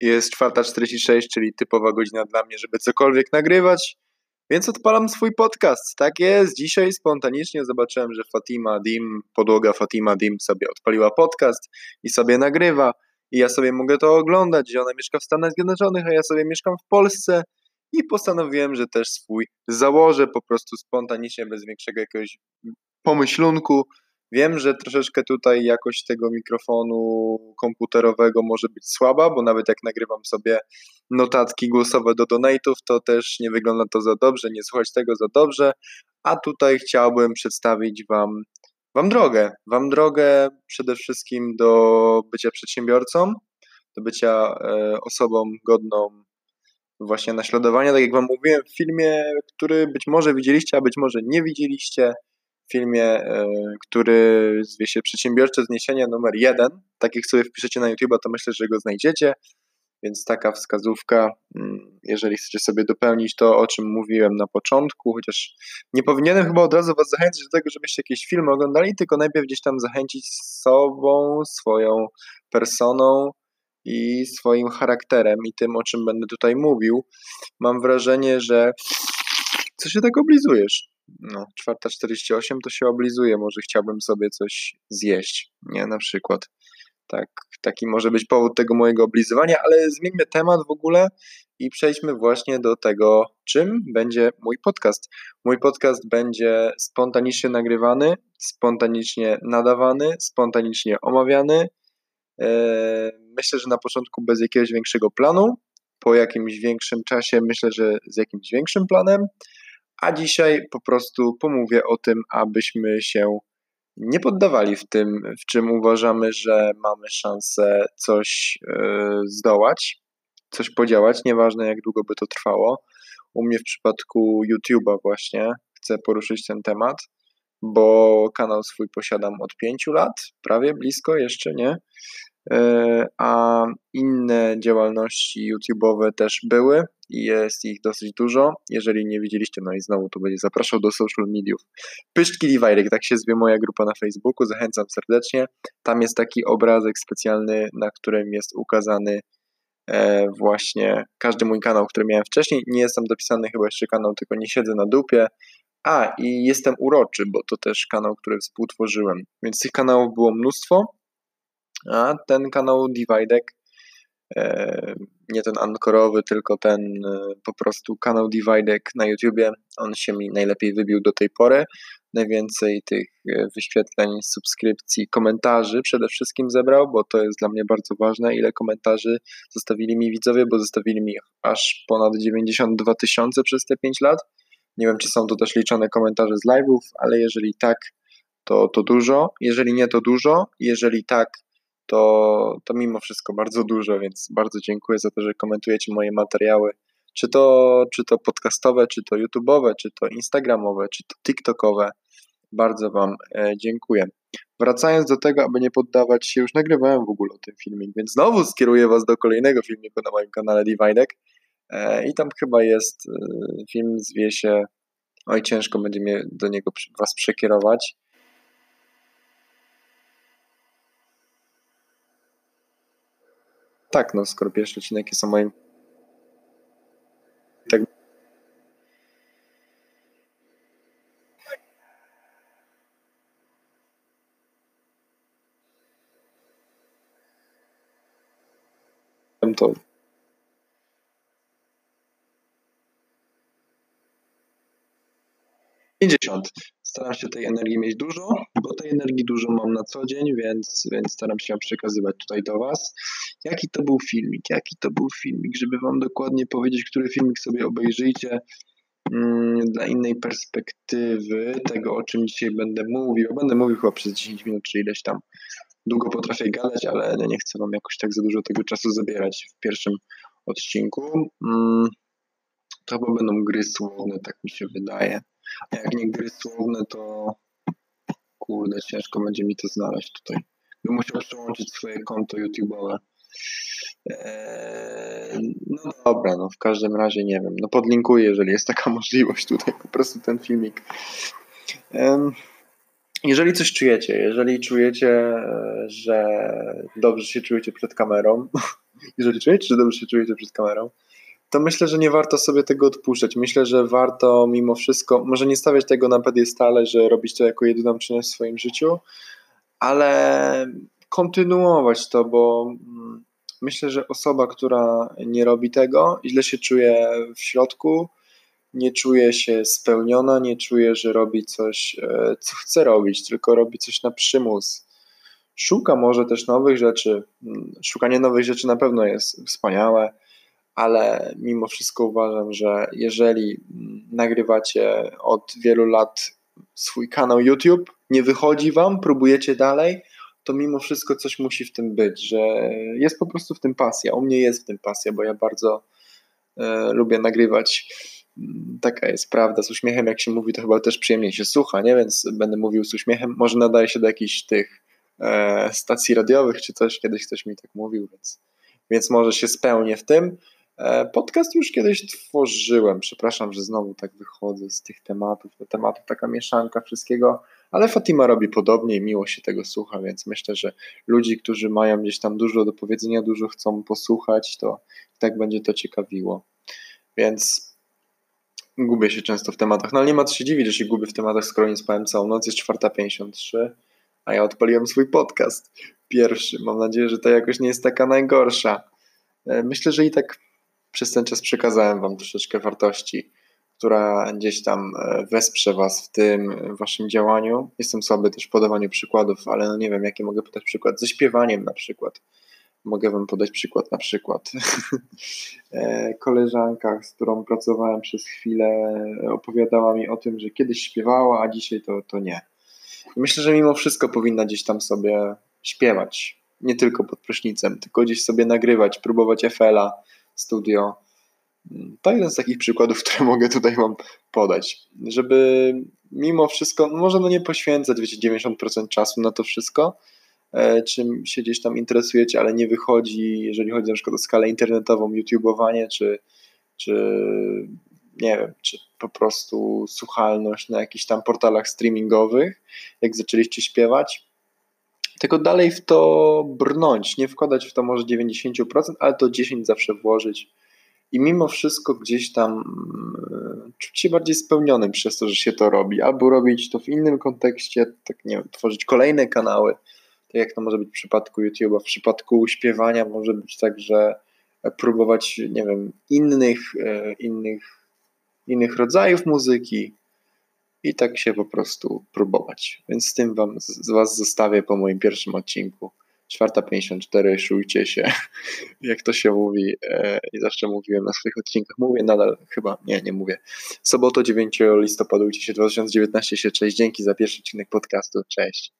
Jest 4.46, czyli typowa godzina dla mnie, żeby cokolwiek nagrywać, więc odpalam swój podcast. Tak jest, dzisiaj spontanicznie zobaczyłem, że Fatima Dim, podłoga Fatima Dim sobie odpaliła podcast i sobie nagrywa. I ja sobie mogę to oglądać, że ona mieszka w Stanach Zjednoczonych, a ja sobie mieszkam w Polsce. I postanowiłem, że też swój założę po prostu spontanicznie, bez większego jakiegoś pomyślunku, Wiem, że troszeczkę tutaj jakość tego mikrofonu komputerowego może być słaba, bo nawet jak nagrywam sobie notatki głosowe do donate'ów, to też nie wygląda to za dobrze, nie słuchać tego za dobrze, a tutaj chciałbym przedstawić Wam, wam drogę. Wam drogę przede wszystkim do bycia przedsiębiorcą, do bycia e, osobą godną właśnie naśladowania, tak jak Wam mówiłem w filmie, który być może widzieliście, a być może nie widzieliście, filmie, e, który zwie się Przedsiębiorcze Zniesienie numer jeden. Tak jak sobie wpiszecie na YouTube, to myślę, że go znajdziecie. Więc taka wskazówka, mm, jeżeli chcecie sobie dopełnić to, o czym mówiłem na początku, chociaż nie powinienem chyba od razu Was zachęcić do tego, żebyście jakieś filmy oglądali, tylko najpierw gdzieś tam zachęcić sobą, swoją personą i swoim charakterem i tym, o czym będę tutaj mówił. Mam wrażenie, że co się tak oblizujesz? no, 4.48 to się oblizuje, może chciałbym sobie coś zjeść, nie, na przykład. Tak, taki może być powód tego mojego oblizywania, ale zmieńmy temat w ogóle i przejdźmy właśnie do tego, czym będzie mój podcast. Mój podcast będzie spontanicznie nagrywany, spontanicznie nadawany, spontanicznie omawiany. E, myślę, że na początku bez jakiegoś większego planu, po jakimś większym czasie myślę, że z jakimś większym planem. A dzisiaj po prostu pomówię o tym, abyśmy się nie poddawali w tym, w czym uważamy, że mamy szansę coś yy, zdołać, coś podziałać, nieważne jak długo by to trwało. U mnie w przypadku YouTube'a właśnie chcę poruszyć ten temat, bo kanał swój posiadam od pięciu lat, prawie blisko jeszcze, nie? E, a inne działalności YouTube'owe też były i jest ich dosyć dużo. Jeżeli nie widzieliście, no i znowu tu będzie zapraszał do social mediów. Pyszczki Dividek, tak się zwie moja grupa na Facebooku, zachęcam serdecznie. Tam jest taki obrazek specjalny, na którym jest ukazany e, właśnie każdy mój kanał, który miałem wcześniej. Nie jestem dopisany chyba jeszcze kanał, tylko nie siedzę na dupie. A, i jestem uroczy, bo to też kanał, który współtworzyłem. Więc tych kanałów było mnóstwo a ten kanał Dividek, e, nie ten ankorowy, tylko ten e, po prostu kanał Dividek na YouTubie, on się mi najlepiej wybił do tej pory. Najwięcej tych e, wyświetleń, subskrypcji, komentarzy przede wszystkim zebrał, bo to jest dla mnie bardzo ważne, ile komentarzy zostawili mi widzowie, bo zostawili mi aż ponad 92 tysiące przez te 5 lat. Nie wiem, czy są to też liczone komentarze z live'ów, ale jeżeli tak, to, to dużo. Jeżeli nie, to dużo. Jeżeli tak, to, to mimo wszystko bardzo dużo, więc bardzo dziękuję za to, że komentujecie moje materiały. Czy to, czy to podcastowe, czy to YouTube'owe, czy to Instagramowe, czy to TikTokowe. Bardzo Wam e, dziękuję. Wracając do tego, aby nie poddawać się, już nagrywałem w ogóle o tym filmik, więc znowu skieruję Was do kolejnego filmiku na moim kanale Dividek. E, I tam chyba jest e, film, zwie się. Oj, ciężko będzie mnie do niego Was przekierować. Tak, no skoro pierwszy odcinek jest o moim tak to 50. Staram się tej energii mieć dużo, bo tej energii dużo mam na co dzień, więc, więc staram się ją przekazywać tutaj do Was. Jaki to był filmik? Jaki to był filmik? Żeby Wam dokładnie powiedzieć, który filmik sobie obejrzyjcie mm, dla innej perspektywy tego, o czym dzisiaj będę mówił. Będę mówił chyba przez 10 minut, czy ileś tam. Długo potrafię gadać, ale nie chcę Wam jakoś tak za dużo tego czasu zabierać w pierwszym odcinku. Mm, to chyba będą gry słowne, tak mi się wydaje. A jak nie gry słowne, to kurde, ciężko będzie mi to znaleźć tutaj. Bym musiał przełączyć swoje konto YouTube'owe. Eee, no dobra, no w każdym razie nie wiem. No podlinkuję, jeżeli jest taka możliwość tutaj, po prostu ten filmik. jeżeli coś czujecie, jeżeli czujecie, że dobrze się czujecie przed kamerą, jeżeli czujecie, że dobrze się czujecie przed kamerą, to myślę, że nie warto sobie tego odpuszczać. Myślę, że warto mimo wszystko, może nie stawiać tego na stale, że robić to jako jedyną czynność w swoim życiu, ale kontynuować to, bo mm, myślę, że osoba, która nie robi tego, źle się czuje w środku, nie czuje się spełniona, nie czuje, że robi coś, e, co chce robić, tylko robi coś na przymus. Szuka może też nowych rzeczy. Mm, szukanie nowych rzeczy na pewno jest wspaniałe, ale mimo wszystko uważam, że jeżeli nagrywacie od wielu lat swój kanał YouTube, nie wychodzi wam, próbujecie dalej, to mimo wszystko coś musi w tym być, że jest po prostu w tym pasja. U mnie jest w tym pasja, bo ja bardzo e, lubię nagrywać. Taka jest prawda. Z uśmiechem, jak się mówi, to chyba też przyjemnie się słucha, nie? Więc będę mówił z uśmiechem. Może nadaje się do jakichś tych e, stacji radiowych czy coś. Kiedyś ktoś mi tak mówił, więc, więc może się spełnię w tym. E, podcast już kiedyś tworzyłem. Przepraszam, że znowu tak wychodzę z tych tematów, do tematów taka mieszanka wszystkiego, ale Fatima robi podobnie i miło się tego słucha, więc myślę, że ludzi, którzy mają gdzieś tam dużo do powiedzenia, dużo chcą posłuchać, to tak będzie to ciekawiło. Więc gubię się często w tematach, no ale nie ma co się dziwić, że się gubię w tematach, skoro nie spałem całą noc, jest 4.53, a ja odpaliłem swój podcast pierwszy. Mam nadzieję, że ta jakoś nie jest taka najgorsza. E, myślę, że i tak przez ten czas przekazałem Wam troszeczkę wartości, która gdzieś tam e, wesprze Was w tym Waszym działaniu. Jestem słaby też w podawaniu przykładów, ale no nie wiem, jaki mogę podać przykład. Ze śpiewaniem na przykład. Mogę Wam podać przykład na przykład. E, koleżanka, z którą pracowałem przez chwilę, opowiadała mi o tym, że kiedyś śpiewała, a dzisiaj to, to nie. I myślę, że mimo wszystko powinna gdzieś tam sobie śpiewać. Nie tylko pod prysznicem, tylko gdzieś sobie nagrywać, próbować FL-a, studio. To jeden z takich przykładów, które mogę tutaj Wam podać. Żeby mimo wszystko, no może no nie poświęcać wiecie, 90% czasu na to wszystko, e, czym się gdzieś tam interesujecie, ale nie wychodzi, jeżeli chodzi na przykład o skalę internetową, YouTubeowanie, czy, czy nie wiem, czy po prostu słuchalność na jakichś tam portalach streamingowych, jak zaczęliście śpiewać, tylko dalej w to brnąć, nie wkładać w to może 90%, ale to 10% zawsze włożyć. I mimo wszystko gdzieś tam mm, czuć się bardziej spełnionym przez to, że się to robi. Albo robić to w innym kontekście, tak nie wiem, tworzyć kolejne kanały, tak jak to może być w przypadku YouTube'a. W przypadku śpiewania może być tak, że próbować, nie wiem, innych, e, innych, innych rodzajów muzyki, i tak się po prostu próbować. Więc z tym wam, z was zostawię po moim pierwszym odcinku. 4.54, szujcie się, jak to się mówi e, i zawsze mówiłem na swoich odcinkach. Mówię nadal, chyba, nie, nie mówię. Soboto 9 listopada, się 2019 się, cześć, dzięki za pierwszy odcinek podcastu, cześć.